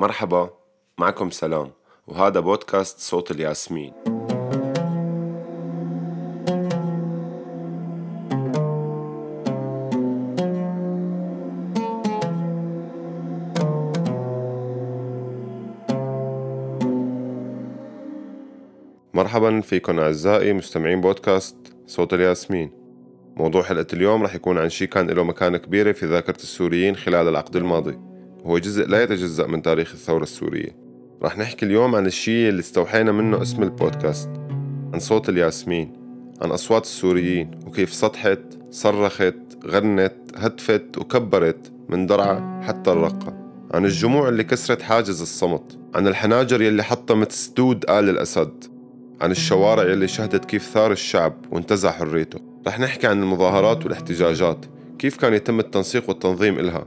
مرحبا معكم سلام وهذا بودكاست صوت الياسمين. مرحبا فيكم أعزائي مستمعين بودكاست صوت الياسمين. موضوع حلقة اليوم رح يكون عن شيء كان له مكانة كبيرة في ذاكرة السوريين خلال العقد الماضي. وهو جزء لا يتجزأ من تاريخ الثورة السورية. رح نحكي اليوم عن الشيء اللي استوحينا منه اسم البودكاست عن صوت الياسمين عن أصوات السوريين وكيف سطحت صرخت غنت هتفت وكبرت من درعا حتى الرقة. عن الجموع اللي كسرت حاجز الصمت عن الحناجر يلي حطمت سدود آل الأسد عن الشوارع يلي شهدت كيف ثار الشعب وانتزع حريته. رح نحكي عن المظاهرات والاحتجاجات كيف كان يتم التنسيق والتنظيم إلها.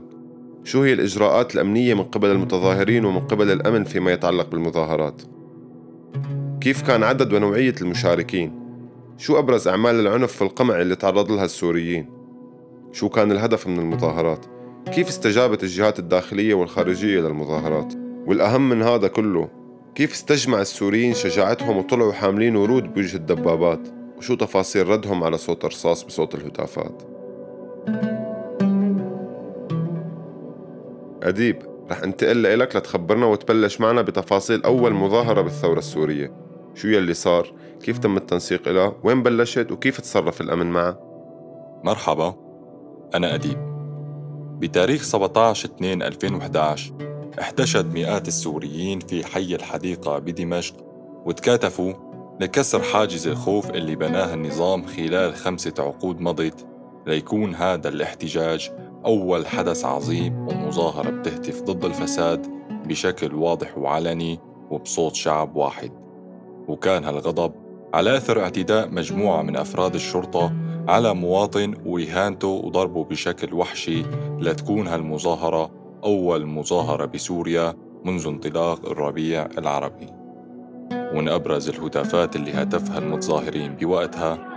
شو هي الإجراءات الأمنية من قبل المتظاهرين ومن قبل الأمن فيما يتعلق بالمظاهرات؟ كيف كان عدد ونوعية المشاركين؟ شو أبرز أعمال العنف والقمع اللي تعرض لها السوريين؟ شو كان الهدف من المظاهرات؟ كيف استجابت الجهات الداخلية والخارجية للمظاهرات؟ والأهم من هذا كله كيف استجمع السوريين شجاعتهم وطلعوا حاملين ورود بوجه الدبابات؟ وشو تفاصيل ردهم على صوت الرصاص بصوت الهتافات؟ أديب رح انتقل لك لتخبرنا وتبلش معنا بتفاصيل أول مظاهرة بالثورة السورية. شو يلي صار؟ كيف تم التنسيق لها وين بلشت؟ وكيف تصرف الأمن معها؟ مرحبا أنا أديب. بتاريخ 17 2 2011 احتشد مئات السوريين في حي الحديقة بدمشق وتكاتفوا لكسر حاجز الخوف اللي بناه النظام خلال خمسة عقود مضت ليكون هذا الاحتجاج أول حدث عظيم ومظاهرة بتهتف ضد الفساد بشكل واضح وعلني وبصوت شعب واحد. وكان هالغضب على أثر اعتداء مجموعة من أفراد الشرطة على مواطن وإهانته وضربه بشكل وحشي لتكون هالمظاهرة أول مظاهرة بسوريا منذ انطلاق الربيع العربي. ومن أبرز الهتافات اللي هتفها المتظاهرين بوقتها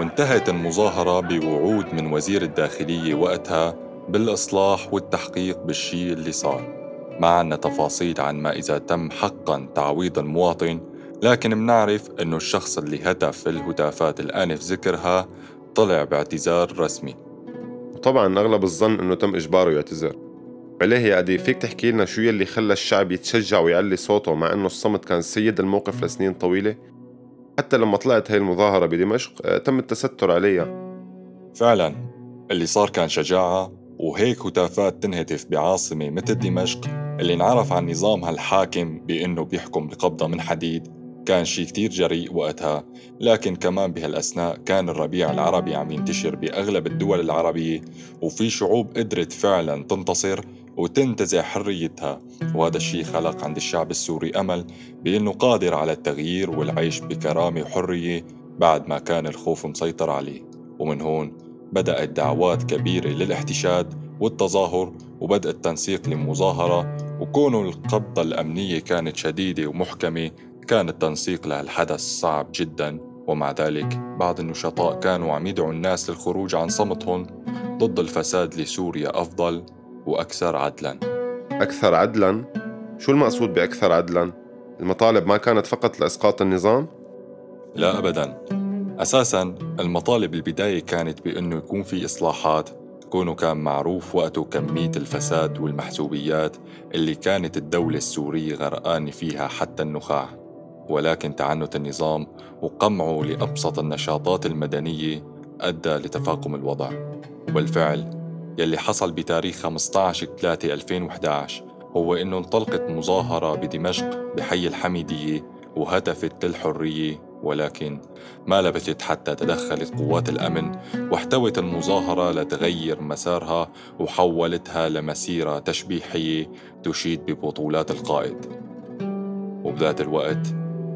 وانتهت المظاهرة بوعود من وزير الداخلية وقتها بالإصلاح والتحقيق بالشيء اللي صار. ما عنا تفاصيل عن ما إذا تم حقا تعويض المواطن لكن منعرف أنه الشخص اللي هتف في الهتافات الآنف ذكرها طلع باعتذار رسمي. وطبعا أغلب الظن أنه تم إجباره يعتذر. عليه يا أدي فيك تحكي لنا شو يلي خلى الشعب يتشجع ويعلي صوته مع أنه الصمت كان سيد الموقف لسنين طويلة؟ حتى لما طلعت هاي المظاهرة بدمشق آه، تم التستر عليها. فعلا اللي صار كان شجاعة وهيك هتافات تنهتف بعاصمة مثل دمشق اللي انعرف عن نظامها الحاكم بأنه بيحكم بقبضة من حديد. كان شي كتير جريء وقتها لكن كمان بهالأثناء كان الربيع العربي عم ينتشر بأغلب الدول العربية وفي شعوب قدرت فعلا تنتصر وتنتزع حريتها وهذا الشيء خلق عند الشعب السوري أمل بأنه قادر على التغيير والعيش بكرامة وحرية بعد ما كان الخوف مسيطر عليه. ومن هون بدأت دعوات كبيرة للاحتشاد والتظاهر وبدء التنسيق للمظاهرة وكونه القبضة الأمنية كانت شديدة ومحكمة كان التنسيق لهالحدث صعب جدا. ومع ذلك بعض النشطاء كانوا عم يدعوا الناس للخروج عن صمتهم ضد الفساد لسوريا أفضل. وأكثر عدلا أكثر عدلا؟ شو المقصود بأكثر عدلا؟ المطالب ما كانت فقط لإسقاط النظام؟ لا أبدا أساسا المطالب البداية كانت بأنه يكون في إصلاحات كونه كان معروف وقته كمية الفساد والمحسوبيات اللي كانت الدولة السورية غرقانة فيها حتى النخاع ولكن تعنت النظام وقمعه لأبسط النشاطات المدنية أدى لتفاقم الوضع وبالفعل يلي حصل بتاريخ 15 3 2011 هو إنه انطلقت مظاهرة بدمشق بحي الحميدية وهتفت للحرية ولكن ما لبثت حتى تدخلت قوات الأمن واحتوت المظاهرة لتغير مسارها وحولتها لمسيرة تشبيحية تشيد ببطولات القائد. وبذات الوقت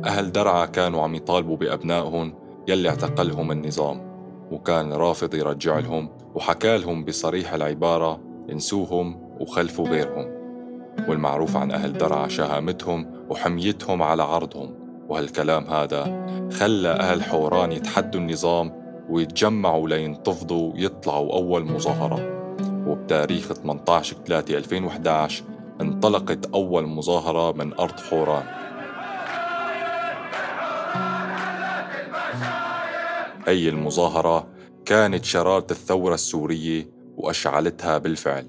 أهل درعا كانوا عم يطالبوا بأبنائهم يلي اعتقلهم النظام. وكان رافض يرجع لهم وحكى لهم بصريح العبارة إنسوهم وخلفوا غيرهم. والمعروف عن أهل درعا شهامتهم وحميتهم على عرضهم. وهالكلام هذا خلى أهل حوران يتحدوا النظام ويتجمعوا لينتفضوا يطلعوا أول مظاهرة. وبتاريخ 18 3 2011 انطلقت أول مظاهرة من أرض حوران. هي المظاهرة كانت شرارة الثورة السورية وأشعلتها بالفعل.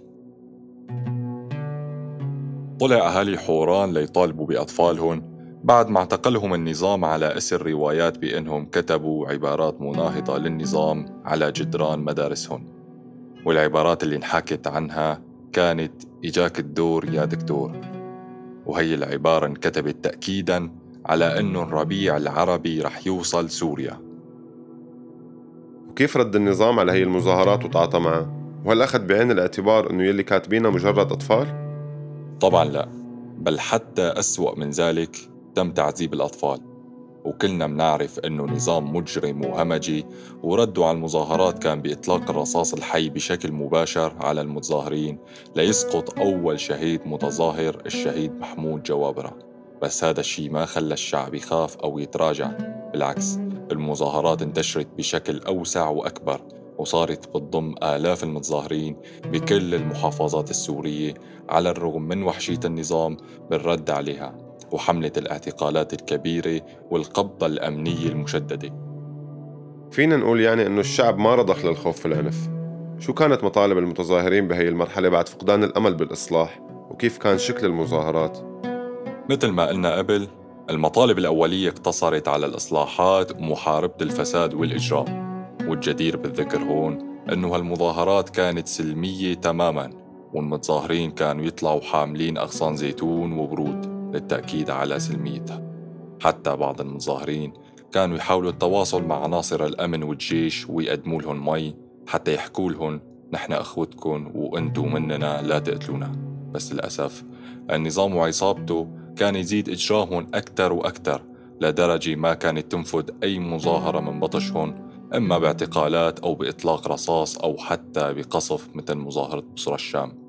طلع أهالي حوران ليطالبوا بأطفالهم بعد ما اعتقلهم النظام على أسر روايات بأنهم كتبوا عبارات مناهضة للنظام على جدران مدارسهم والعبارات اللي انحكت عنها كانت إجاك الدور يا دكتور. وهي العبارة انكتبت تأكيدا على أنه الربيع العربي رح يوصل سوريا. وكيف رد النظام على هي المظاهرات وتعاطى معها؟ وهل أخذ بعين الاعتبار أنه يلي كاتبينها مجرد أطفال؟ طبعا لا بل حتى أسوأ من ذلك تم تعذيب الأطفال وكلنا منعرف أنه نظام مجرم وهمجي ورده على المظاهرات كان بإطلاق الرصاص الحي بشكل مباشر على المتظاهرين ليسقط أول شهيد متظاهر الشهيد محمود جوابرة بس هذا الشيء ما خلى الشعب يخاف أو يتراجع بالعكس المظاهرات انتشرت بشكل أوسع وأكبر وصارت بتضم آلاف المتظاهرين بكل المحافظات السورية على الرغم من وحشية النظام بالرد عليها وحملة الاعتقالات الكبيرة والقبضة الأمنية المشددة. فينا نقول يعني أنه الشعب ما رضخ للخوف والعنف شو كانت مطالب المتظاهرين بهي المرحلة بعد فقدان الأمل بالإصلاح؟ وكيف كان شكل المظاهرات؟ مثل ما قلنا قبل المطالب الأولية اقتصرت على الإصلاحات ومحاربة الفساد والإجرام والجدير بالذكر هون أنه هالمظاهرات كانت سلمية تماماً والمتظاهرين كانوا يطلعوا حاملين أغصان زيتون وبرود للتأكيد على سلميتها. حتى بعض المتظاهرين كانوا يحاولوا التواصل مع عناصر الأمن والجيش ويقدموا لهم مي حتى يحكوا لهم نحن أخوتكم وأنتوا مننا لا تقتلونا بس للأسف النظام وعصابته كان يزيد إجرامهم أكثر وأكثر لدرجة ما كانت تنفذ أي مظاهرة من بطشهم إما باعتقالات أو بإطلاق رصاص أو حتى بقصف مثل مظاهرة بصرى الشام.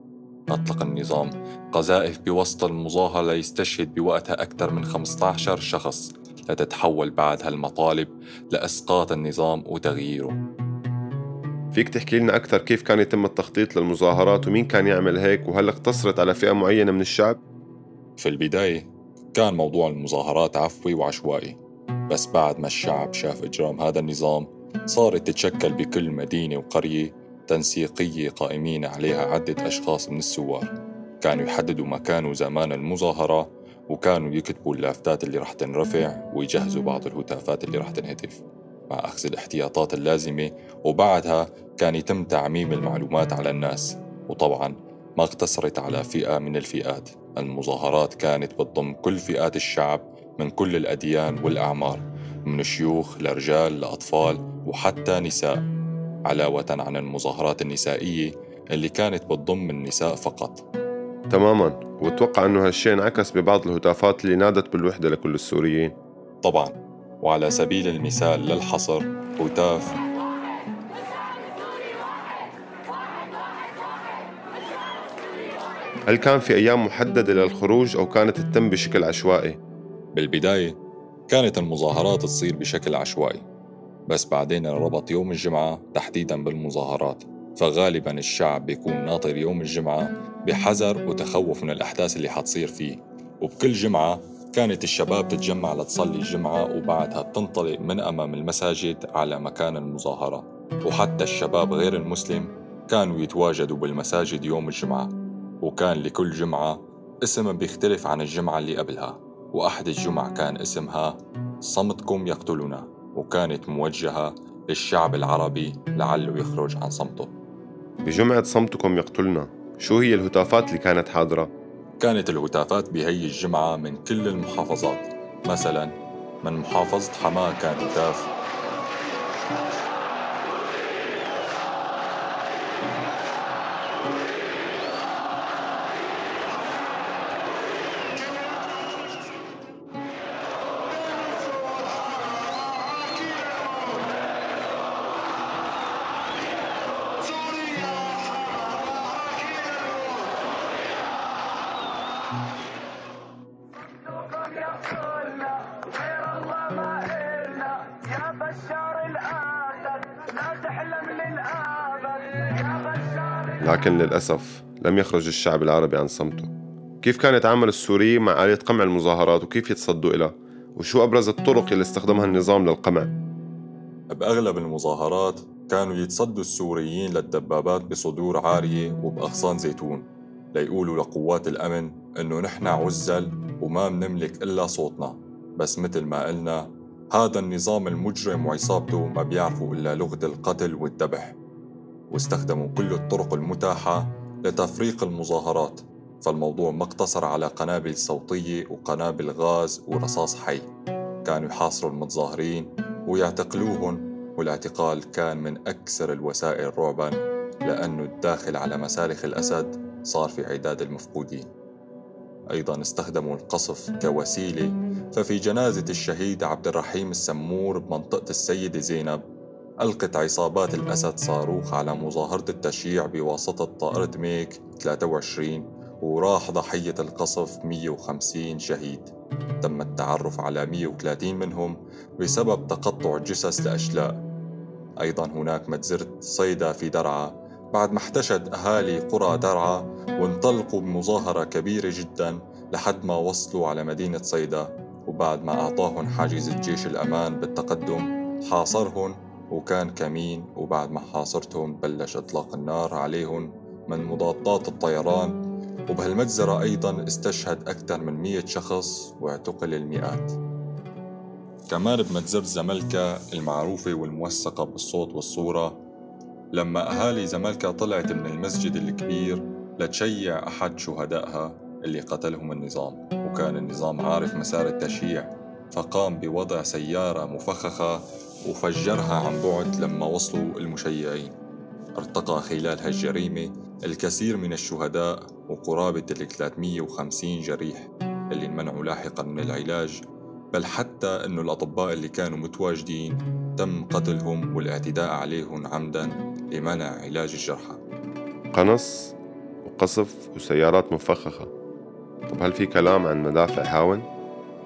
أطلق النظام. قذائف بوسط المظاهرة ليستشهد بوقتها أكثر من 15 شخص لتتحول بعد هالمطالب لإسقاط النظام وتغييره. فيك تحكي لنا أكثر كيف كان يتم التخطيط للمظاهرات ومين كان يعمل هيك وهل اقتصرت على فئة معينة من الشعب؟ في البداية كان موضوع المظاهرات عفوي وعشوائي بس بعد ما الشعب شاف إجرام هذا النظام صارت تتشكل بكل مدينة وقرية تنسيقية قائمين عليها عدة أشخاص من الثوار كانوا يحددوا مكان وزمان المظاهرة وكانوا يكتبوا اللافتات اللي رح تنرفع ويجهزوا بعض الهتافات اللي رح تنهتف. مع أخذ الاحتياطات اللازمة وبعدها كان يتم تعميم المعلومات على الناس. وطبعا ما اقتصرت على فئة من الفئات. المظاهرات كانت بتضم كل فئات الشعب من كل الأديان والأعمار من شيوخ لرجال لأطفال وحتى نساء علاوة عن المظاهرات النسائية اللي كانت بتضم النساء فقط. تماما. واتوقع أنه هالشيء انعكس ببعض الهتافات اللي نادت بالوحدة لكل السوريين؟ طبعا. وعلى سبيل المثال للحصر هتاف هل كان في أيام محددة للخروج أو كانت تتم بشكل عشوائي؟ بالبداية كانت المظاهرات تصير بشكل عشوائي بس بعدين ربط يوم الجمعة تحديدا بالمظاهرات فغالبا الشعب بيكون ناطر يوم الجمعة بحذر وتخوف من الأحداث اللي حتصير فيه. وبكل جمعة كانت الشباب تتجمع لتصلي الجمعة وبعدها تنطلق من أمام المساجد على مكان المظاهرة. وحتى الشباب غير المسلم كانوا يتواجدوا بالمساجد يوم الجمعة. وكان لكل جمعة اسم بيختلف عن الجمعة اللي قبلها وأحد الجمع كان اسمها صمتكم يقتلنا وكانت موجهة للشعب العربي لعله يخرج عن صمته. بجمعة صمتكم يقتلنا شو هي الهتافات اللي كانت حاضرة؟ كانت الهتافات بهي الجمعة من كل المحافظات. مثلا من محافظة حماة كان هتاف. لكن للأسف لم يخرج الشعب العربي عن صمته. كيف كان يتعامل السوريين مع آلية قمع المظاهرات وكيف يتصدوا إلها وشو أبرز الطرق اللي استخدمها النظام للقمع؟ بأغلب المظاهرات كانوا يتصدوا السوريين للدبابات بصدور عارية وبأغصان زيتون ليقولوا لقوات الأمن إنه نحن عزل وما منملك إلا صوتنا. بس مثل ما قلنا هذا النظام المجرم وعصابته ما بيعرفوا إلا لغة القتل والذبح. واستخدموا كل الطرق المتاحة لتفريق المظاهرات فالموضوع ما اقتصر على قنابل صوتية وقنابل غاز ورصاص حي. كانوا يحاصروا المتظاهرين ويعتقلوهم والاعتقال كان من أكثر الوسائل رعبا لأنه الداخل على مسالخ الأسد صار في عداد المفقودين. أيضا استخدموا القصف كوسيلة ففي جنازة الشهيد عبد الرحيم السمور بمنطقة السيدة زينب ألقت عصابات الأسد صاروخ على مظاهرة التشييع بواسطة طائرة ميك 23 وراح ضحية القصف 150 شهيد. تم التعرف على 130 منهم بسبب تقطع جثث لأشلاء. أيضا هناك مجزرة صيدا في درعا. بعد ما احتشد أهالي قرى درعا وانطلقوا بمظاهرة كبيرة جدا لحد ما وصلوا على مدينة صيدا. وبعد ما أعطاهم حاجز الجيش الأمان بالتقدم حاصرهم وكان كمين وبعد ما حاصرتهم بلش إطلاق النار عليهم من مضادات الطيران. وبهالمجزرة أيضا استشهد أكثر من مية شخص واعتقل المئات. كمان بمجزرة زملكا المعروفة والموثقة بالصوت والصورة لما أهالي زملكا طلعت من المسجد الكبير لتشيع أحد شهدائها اللي قتلهم النظام. وكان النظام عارف مسار التشييع فقام بوضع سيارة مفخخة وفجرها عن بعد لما وصلوا المشيعين. ارتقى خلال هالجريمة الكثير من الشهداء وقرابة ال 350 جريح اللي انمنعوا لاحقا من العلاج بل حتى أنه الأطباء اللي كانوا متواجدين تم قتلهم والاعتداء عليهم عمدا لمنع علاج الجرحى. قنص وقصف وسيارات مفخخة. طب هل في كلام عن مدافع هاون؟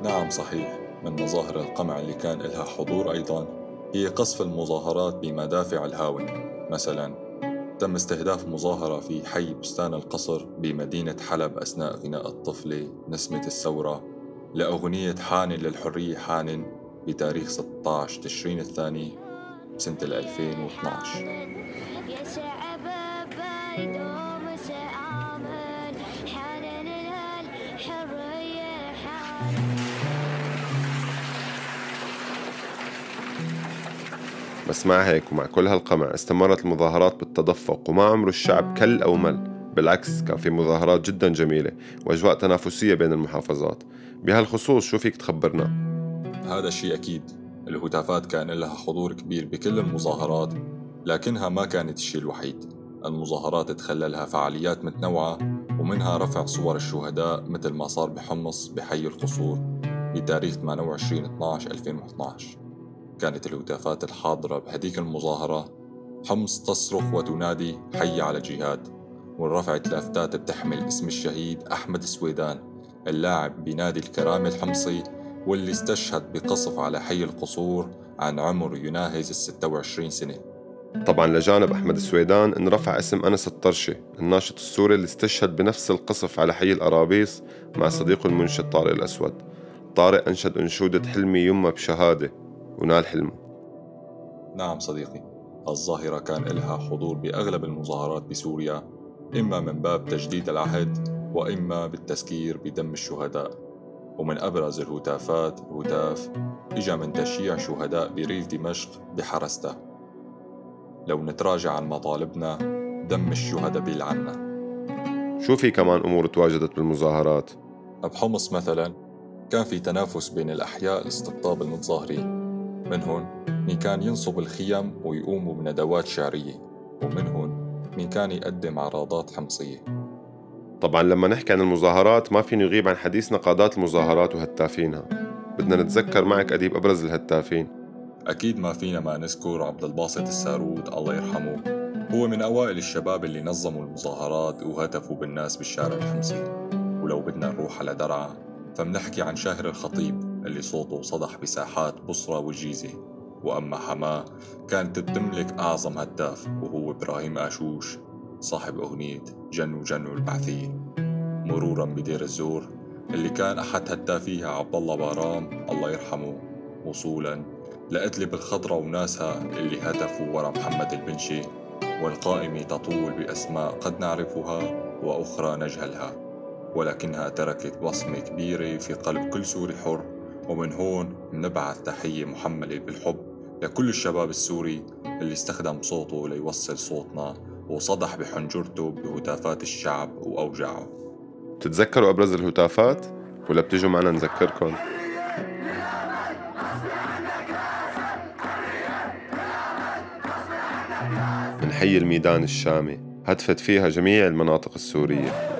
نعم صحيح. من مظاهر القمع اللي كان لها حضور أيضا هي قصف المظاهرات بمدافع الهاون. مثلا تم استهداف مظاهرة في حي بستان القصر بمدينة حلب أثناء غناء الطفلة نسمة الثورة لأغنية حان للحرية حان بتاريخ 16 تشرين الثاني سنة 2012 بس مع هيك ومع كل هالقمع. استمرت المظاهرات بالتدفق وما عمره الشعب كل أو مل. بالعكس كان في مظاهرات جدا جميلة وأجواء تنافسية بين المحافظات. بهالخصوص شو فيك تخبرنا؟ هذا شيء أكيد. الهتافات كان لها حضور كبير بكل المظاهرات لكنها ما كانت الشيء الوحيد. المظاهرات تخللها فعاليات متنوعة ومنها رفع صور الشهداء مثل ما صار بحمص بحي القصور بتاريخ 28 12 2012 كانت الهتافات الحاضرة بهديك المظاهرة. حمص تصرخ وتنادي حي على جهاد ورفعت لافتات بتحمل اسم الشهيد أحمد سويدان اللاعب بنادي الكرامة الحمصي واللي استشهد بقصف على حي القصور عن عمر يناهز ال 26 سنة. طبعا لجانب أحمد السويدان انرفع اسم أنس الطرشي الناشط السوري اللي استشهد بنفس القصف على حي الأرابيس مع صديقه المنشد طارق الأسود. طارق أنشد أنشودة حلمي يمه بشهادة. ونال حلمه. نعم صديقي الظاهرة كان لها حضور بأغلب المظاهرات بسوريا إما من باب تجديد العهد وإما بالتذكير بدم الشهداء. ومن أبرز الهتافات هتاف إجا من تشييع شهداء بريف دمشق بحرسته. لو نتراجع عن مطالبنا دم الشهداء بيلعنا شو في كمان أمور تواجدت بالمظاهرات؟ بحمص مثلا كان في تنافس بين الأحياء لاستقطاب المتظاهرين. منهم مين كان ينصب الخيم ويقوموا بندوات شعرية ومنهم مين كان يقدم عراضات حمصية. طبعا لما نحكي عن المظاهرات ما فينا يغيب عن حديثنا قادات المظاهرات وهتافينها. بدنا نتذكر معك أديب أبرز الهتافين. أكيد ما فينا ما نذكر عبد الباسط السارود الله يرحمه. هو من أوائل الشباب اللي نظموا المظاهرات وهتفوا بالناس بالشارع الحمصي. ولو بدنا نروح على درعا فمنحكي عن شاهر الخطيب. اللي صوته صدح بساحات بصرة والجيزة وأما حماه كانت بتملك أعظم هتاف وهو إبراهيم آشوش صاحب أغنية جنو جنو البعثية. مرورا بدير الزور اللي كان أحد هتافيها عبد الله بارام الله يرحمه وصولا لأدلب الخضرة وناسها اللي هتفوا ورا محمد البنشي والقائمة تطول بأسماء قد نعرفها وأخرى نجهلها. ولكنها تركت بصمة كبيرة في قلب كل سوري حر ومن هون نبعث تحية محملة بالحب لكل الشباب السوري اللي استخدم صوته ليوصل صوتنا وصدح بحنجرته بهتافات الشعب وأوجاعه تتذكروا أبرز الهتافات؟ ولا بتجوا معنا نذكركم؟ من حي الميدان الشامي. هتفت فيها جميع المناطق السورية.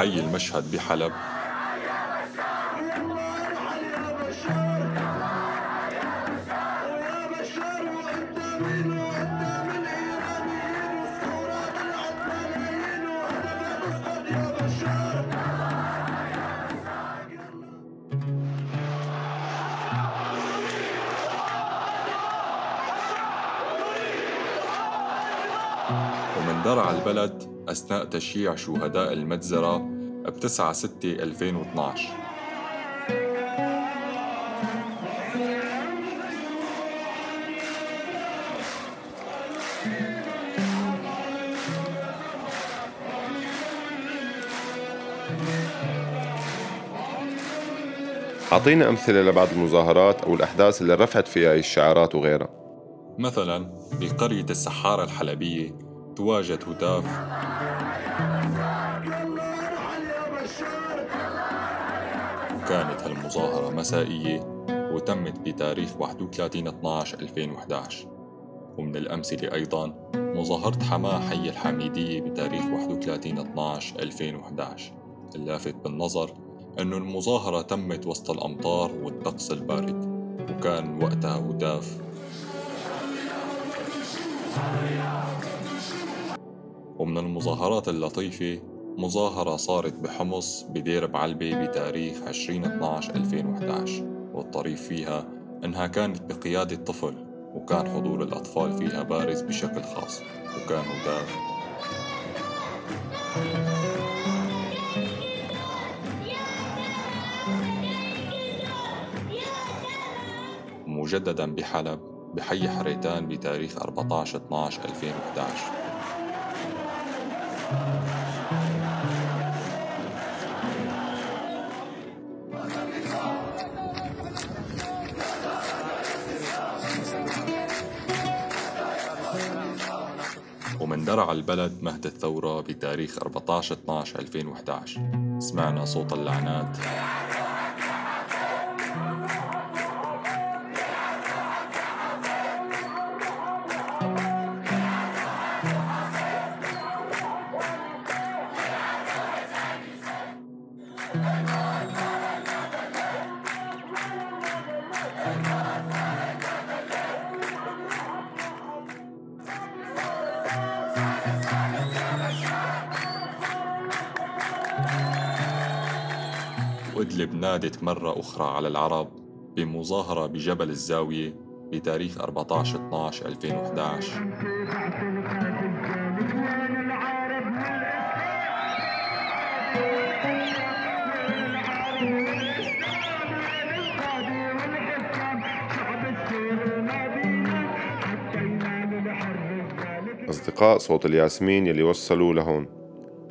حي المشهد بحلب. ومن درع البلد أثناء تشييع شهداء المجزرة ب 9 6 2012 أعطينا أمثلة لبعض المظاهرات أو الأحداث اللي رفعت فيها الشعارات وغيرها. مثلا بقرية السحارة الحلبية تواجد هتاف هالمظاهرة مسائية وتمت بتاريخ 31 12 2011 ومن الأمثلة أيضا مظاهرة حماة حي الحميدية بتاريخ 31 12 2011 اللافت بالنظر أنه المظاهرة تمت وسط الأمطار والطقس البارد وكان وقتها هتاف ومن المظاهرات اللطيفة مظاهرة صارت بحمص بدير بعلبة بتاريخ 20/12/2011 والطريف فيها إنها كانت بقيادة طفل وكان حضور الأطفال فيها بارز بشكل خاص وكان هتاف مجددا بحلب بحي حريتان بتاريخ 14 ومن درع البلد مهد الثورة بتاريخ 14 12 2011 سمعنا صوت اللعنات. نادت مرة أخرى على العرب بمظاهرة بجبل الزاوية بتاريخ 14 12 2011 أصدقاء صوت الياسمين يلي وصلوا لهون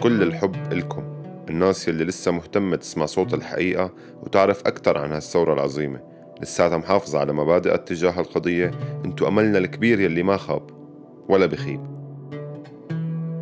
كل الحب إلكم. الناس يلي لسه مهتمة تسمع صوت الحقيقة وتعرف أكثر عن هالثورة العظيمة. لساتها محافظة على مبادئها تجاه القضية. انتو أملنا الكبير يلي ما خاب ولا بخيب.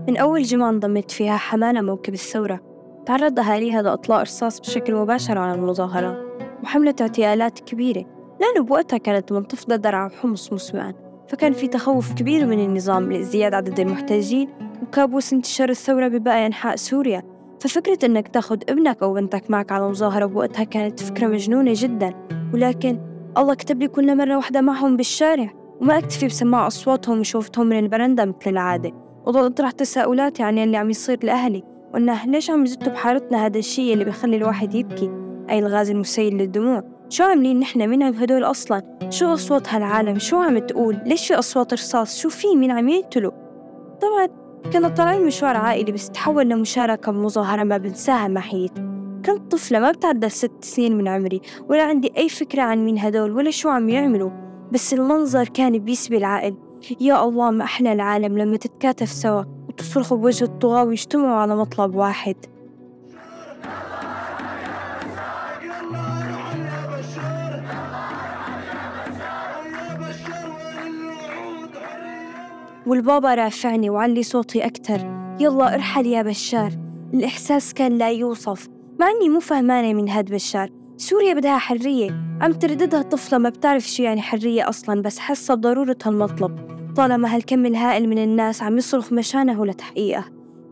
من أول جمعة انضمت فيها حمانة موكب الثورة. تعرض أهاليها لإطلاق رصاص بشكل مباشر على المظاهرات وحملت اغتيالات كبيرة. لأنه بوقتها كانت منتفضة درعا وحمص مسمعا فكان في تخوف كبير من النظام لازدياد عدد المحتجين. وكابوس انتشار الثورة بباقي أنحاء سوريا. ففكرة إنك تاخد ابنك أو بنتك معك على مظاهرة بوقتها كانت فكرة مجنونة جدا. ولكن الله كتب لي كل مرة واحدة معهم بالشارع وما أكتفي بسماع أصواتهم وشوفتهم من البرندة مثل العادة. وضل أطرح تساؤلات عن اللي عم يصير لأهلي وإنه ليش عم يزتوا بحارتنا هذا الشيء اللي بيخلي الواحد يبكي؟ أي الغاز المسيل للدموع. شو عاملين نحن؟ مين هدول أصلا؟ شو أصوات هالعالم؟ شو عم تقول؟ ليش في أصوات رصاص؟ شو في؟ مين عم يقتلوا؟ طبعا كنا طالعين مشوار عائلي بس تحول لمشاركة بمظاهرة ما بنساها محيط كنت طفلة ما بتعدى ست سنين من عمري ولا عندي أي فكرة عن مين هدول ولا شو عم يعملوا. بس المنظر كان بيسبي العقل يا الله ما أحلى العالم لما تتكاتف سوا وتصرخوا بوجه الطغاة ويجتمعوا على مطلب واحد. والبابا رافعني وعلي صوتي أكتر. يلا ارحل يا بشار. الإحساس كان لا يوصف مع إني مو فهمانة من هاد بشار. سوريا بدها حرية. عم ترددها طفلة ما بتعرف شو يعني حرية أصلا بس حاسة بضرورة هالمطلب. طالما هالكم الهائل من الناس عم يصرخ مشانه لتحقيقه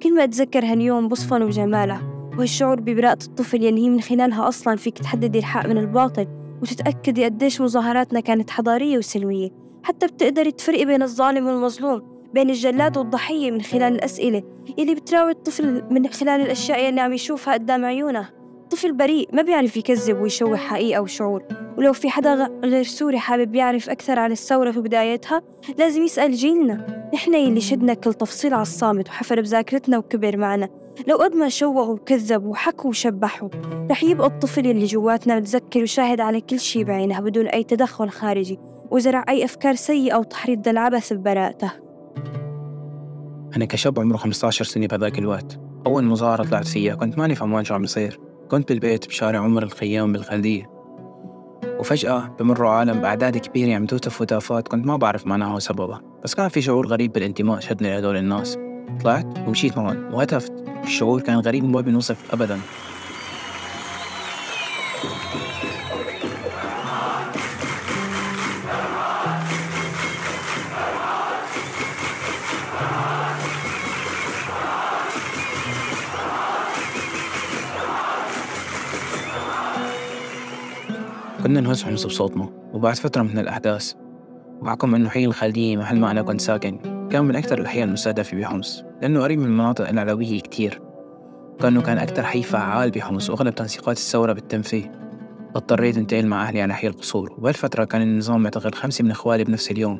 كل ما أتذكر هاليوم بصفن بجماله وهالشعور ببراءة الطفل يلي هي من خلالها أصلا فيك تحددي الحق من الباطل وتتأكدي قديش مظاهراتنا كانت حضارية وسلمية. حتى بتقدري تفرقي بين الظالم والمظلوم بين الجلاد والضحية من خلال الأسئلة يلي بتراوي الطفل من خلال الأشياء يلي عم يشوفها قدام عيونه. طفل بريء ما بيعرف يكذب ويشوه حقيقة وشعور ولو في حدا غير سوري حابب يعرف أكثر عن الثورة في بدايتها لازم يسأل جيلنا. نحن يلي شدنا كل تفصيل على الصامت وحفر بذاكرتنا وكبر معنا. لو قد ما شوهوا وكذبوا وحكوا وشبحوا رح يبقى الطفل اللي جواتنا متذكر وشاهد على كل شي بعينه بدون أي تدخل خارجي. وزرع أي أفكار سيئة وتحريض للعبث ببراءته أنا كشاب عمره 15 سنة بهذاك الوقت. أول مظاهرة طلعت فيها كنت ماني فهمان شو عم يصير كنت بالبيت بشارع عمر الخيام بالخلدية وفجأة بمروا عالم بأعداد كبيرة عم توتف هتافات كنت ما بعرف معناها وسببها بس كان في شعور غريب بالانتماء شدني لهدول الناس. طلعت ومشيت معهم وهتفت. الشعور كان غريب ما بنوصف أبدا. كنا نهز حمص بصوتنا وبعد فترة من الأحداث. وبحكم إنه حي الخالدية محل ما أنا كنت ساكن. كان من أكثر الأحياء المستهدفة بحمص لأنه قريب من المناطق العلوية كتير. كأنه كان أكثر حي فعال بحمص وأغلب تنسيقات الثورة بتتم فيه. اضطريت انتقل مع أهلي على حي القصور. وبهالفترة كان النظام معتقل خمسة من إخوالي بنفس اليوم.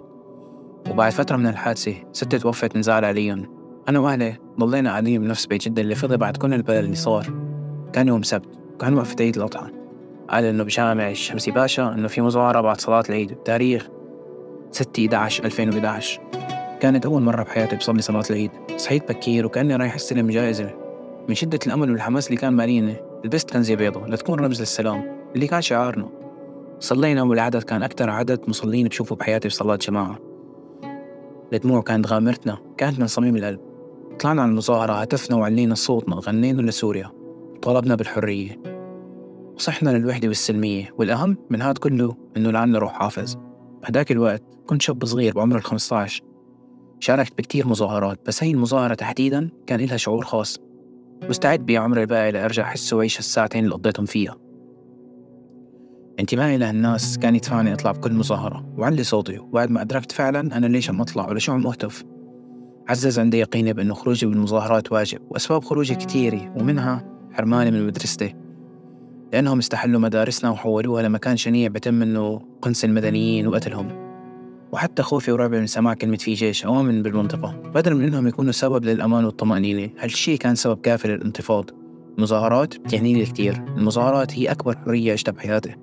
وبعد فترة من الحادثة ستي توفت نزعل عليهم أنا وأهلي ضلينا قاعدين بنفس بيت جدة اللي فضي بعد كل البلد اللي صار. كان يوم سبت وكان وقفة عيد الأضحى. قال إنه بجامع الشمسي باشا إنه في مظاهرة بعد صلاة العيد بتاريخ 6 11 2011 كانت أول مرة بحياتي بصلي صلاة العيد. صحيت بكير وكأني رايح استلم جائزة. من شدة الأمل والحماس اللي كان ماليني لبست كنزة بيضة لتكون رمز للسلام اللي كان شعارنا. صلينا والعدد كان أكثر عدد مصلين بشوفه بحياتي بصلاة جماعة. الدموع كانت غامرتنا كانت من صميم القلب. طلعنا على المظاهرة هتفنا وعلينا صوتنا غنينا لسوريا. طلبنا بالحرية. وصحنا للوحدة والسلمية والأهم من هذا كله إنه لعنا روح حافظ. بهداك الوقت كنت شاب صغير بعمر ال 15 شاركت بكتير مظاهرات بس هي المظاهرة تحديدا كان لها شعور خاص. مستعد بيع عمري الباقي لأرجع أحس وعيش الساعتين اللي قضيتهم فيها. انتمائي لهالناس كان يدفعني أطلع بكل مظاهرة وعلي صوتي. وبعد ما أدركت فعلا أنا ليش عم أطلع ولا شو عم أهتف. عزز عندي يقيني بأنه خروجي بالمظاهرات واجب وأسباب خروجي كتيرة ومنها حرماني من مدرستي لأنهم استحلوا مدارسنا وحولوها لمكان شنيع بتم منه قنص المدنيين وقتلهم. وحتى خوفي ورعبي من سماع كلمة في جيش أو أمن بالمنطقة بدل من إنهم يكونوا سبب للأمان والطمأنينة. هالشي كان سبب كافي للانتفاض المظاهرات بتعني لي كتير. المظاهرات هي أكبر حرية عشتها بحياتي.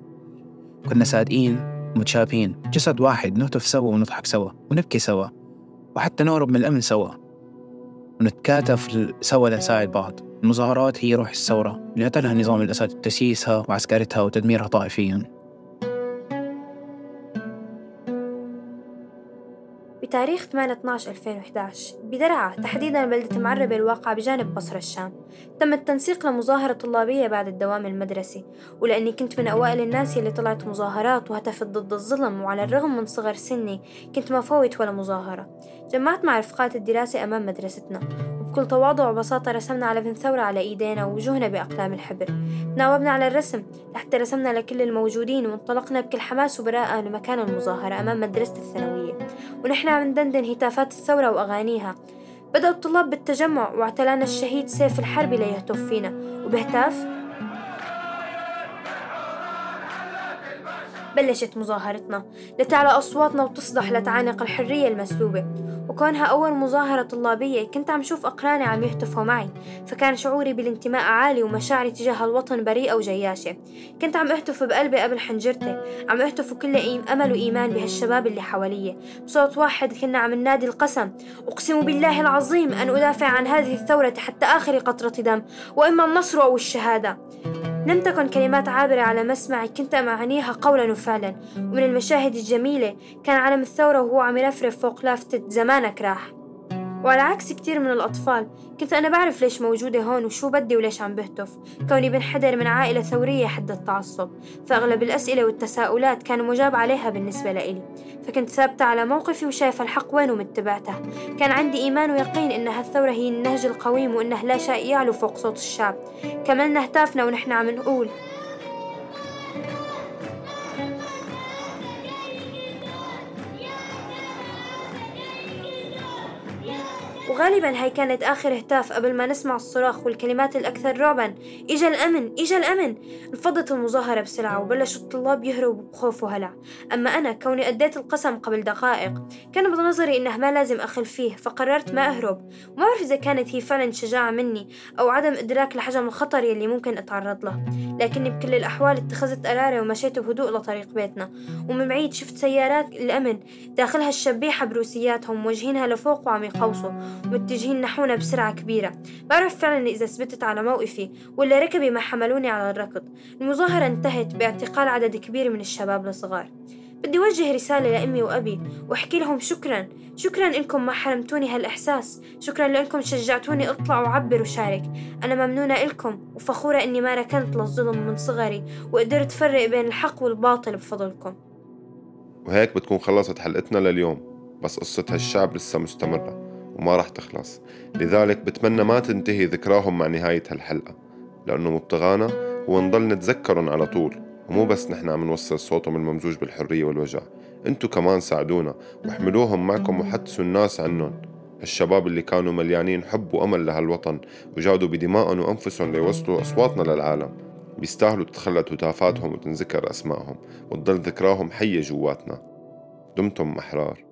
كنا صادقين ومتشابهين جسد واحد نهتف سوا ونضحك سوا ونبكي سوا. وحتى نهرب من الأمن سوا. ونتكاتف سوا لنساعد بعض. المظاهرات هي روح الثورة. اللي قتلها نظام الأسد تسييسها وعسكرتها وتدميرها طائفيا. بتاريخ 8/12/2011 بدرعا تحديدا بلدة معربة الواقعة بجانب بصرة الشام. تم التنسيق لمظاهرة طلابية بعد الدوام المدرسي ولأني كنت من أوائل الناس اللي طلعت مظاهرات وهتفت ضد الظلم وعلى الرغم من صغر سني كنت ما فوت ولا مظاهرة. جمعت مع رفقات الدراسة أمام مدرستنا. وبكل تواضع وبساطة رسمنا على ابن ثورة على إيدينا ووجوهنا بأقلام الحبر تناوبنا على الرسم لحتى رسمنا لكل الموجودين وانطلقنا بكل حماس وبراءة لمكان المظاهرة أمام مدرسة الثانوية. ونحن عم ندندن هتافات الثورة وأغانيها. بدأ الطلاب بالتجمع واعتلانا الشهيد سيف الحرب ليهتف فينا. وبهتاف بلشت مظاهرتنا. لتعلى أصواتنا وتصدح لتعانق الحرية المسلوبة. وكونها أول مظاهرة طلابية كنت عم شوف أقراني عم يهتفوا معي فكان شعوري بالانتماء عالي ومشاعري تجاه الوطن بريئة وجياشة كنت عم أهتف بقلبي قبل حنجرتي عم أهتف وكل أمل وإيمان بهالشباب اللي حواليا. بصوت واحد كنا عم ننادي القسم أقسم بالله العظيم أن أدافع عن هذه الثورة حتى آخر قطرة دم وإما النصر أو الشهادة. لم تكن كلمات عابرة على مسمعي كنت أمعنيها قولا وفعلا. ومن المشاهد الجميلة كان علم الثورة وهو عم يرفرف فوق لافتة زمانك راح. وعلى عكس كتير من الأطفال كنت أنا بعرف ليش موجودة هون وشو بدي وليش عم بهتف. كوني بنحدر من عائلة ثورية حد التعصب. فأغلب الأسئلة والتساؤلات كان مجاب عليها بالنسبة لإلي. فكنت ثابتة على موقفي وشايفة الحق وين ومتبعته كان عندي إيمان ويقين إن هالثورة هي النهج القويم وإنه لا شيء يعلو فوق صوت الشعب. كملنا هتافنا ونحن عم نقول وغالبا هاي كانت آخر هتاف قبل ما نسمع الصراخ والكلمات الأكثر رعبا. إجا الأمن إجا الأمن! انفضت المظاهرة بسرعة وبلشوا الطلاب يهربوا بخوف وهلع أما أنا كوني أديت القسم قبل دقائق كان بنظري إنه ما لازم أخل فيه فقررت ما أهرب. وما أعرف إذا كانت هي فعلا شجاعة مني أو عدم إدراك لحجم الخطر يلي ممكن أتعرض له. لكني بكل الأحوال اتخذت قراري ومشيت بهدوء لطريق بيتنا. ومن بعيد شفت سيارات الأمن داخلها الشبيحة بروسياتهم موجهينها لفوق وعم يقوصوا. متجهين نحونا بسرعة كبيرة. بعرف فعلا إذا ثبتت على موقفي ولا ركبي ما حملوني على الركض. المظاهرة انتهت باعتقال عدد كبير من الشباب الصغار. بدي وجه رسالة لأمي وأبي وأحكي لهم شكرا. شكرا إنكم ما حرمتوني هالإحساس. شكرا لأنكم شجعتوني أطلع وأعبر وشارك. أنا ممنونة إلكم وفخورة إني ما ركنت للظلم من صغري وقدرت فرق بين الحق والباطل بفضلكم. وهيك بتكون خلصت حلقتنا لليوم. بس قصة هالشعب لسه مستمرة. وما رح تخلص. لذلك بتمنى ما تنتهي ذكراهم مع نهاية هالحلقة لأنه مبتغانا هو نضل نتذكرهم على طول. ومو بس نحن عم نوصل صوتهم الممزوج بالحرية والوجع انتو كمان ساعدونا واحملوهم معكم وحدثوا الناس عنهم. الشباب اللي كانوا مليانين حب وأمل لهالوطن وجادوا بدمائهم وأنفسهم ليوصلوا أصواتنا للعالم. بيستاهلوا تتخلد هتافاتهم وتنذكر أسمائهم وتضل ذكراهم حية جواتنا. دمتم أحرار.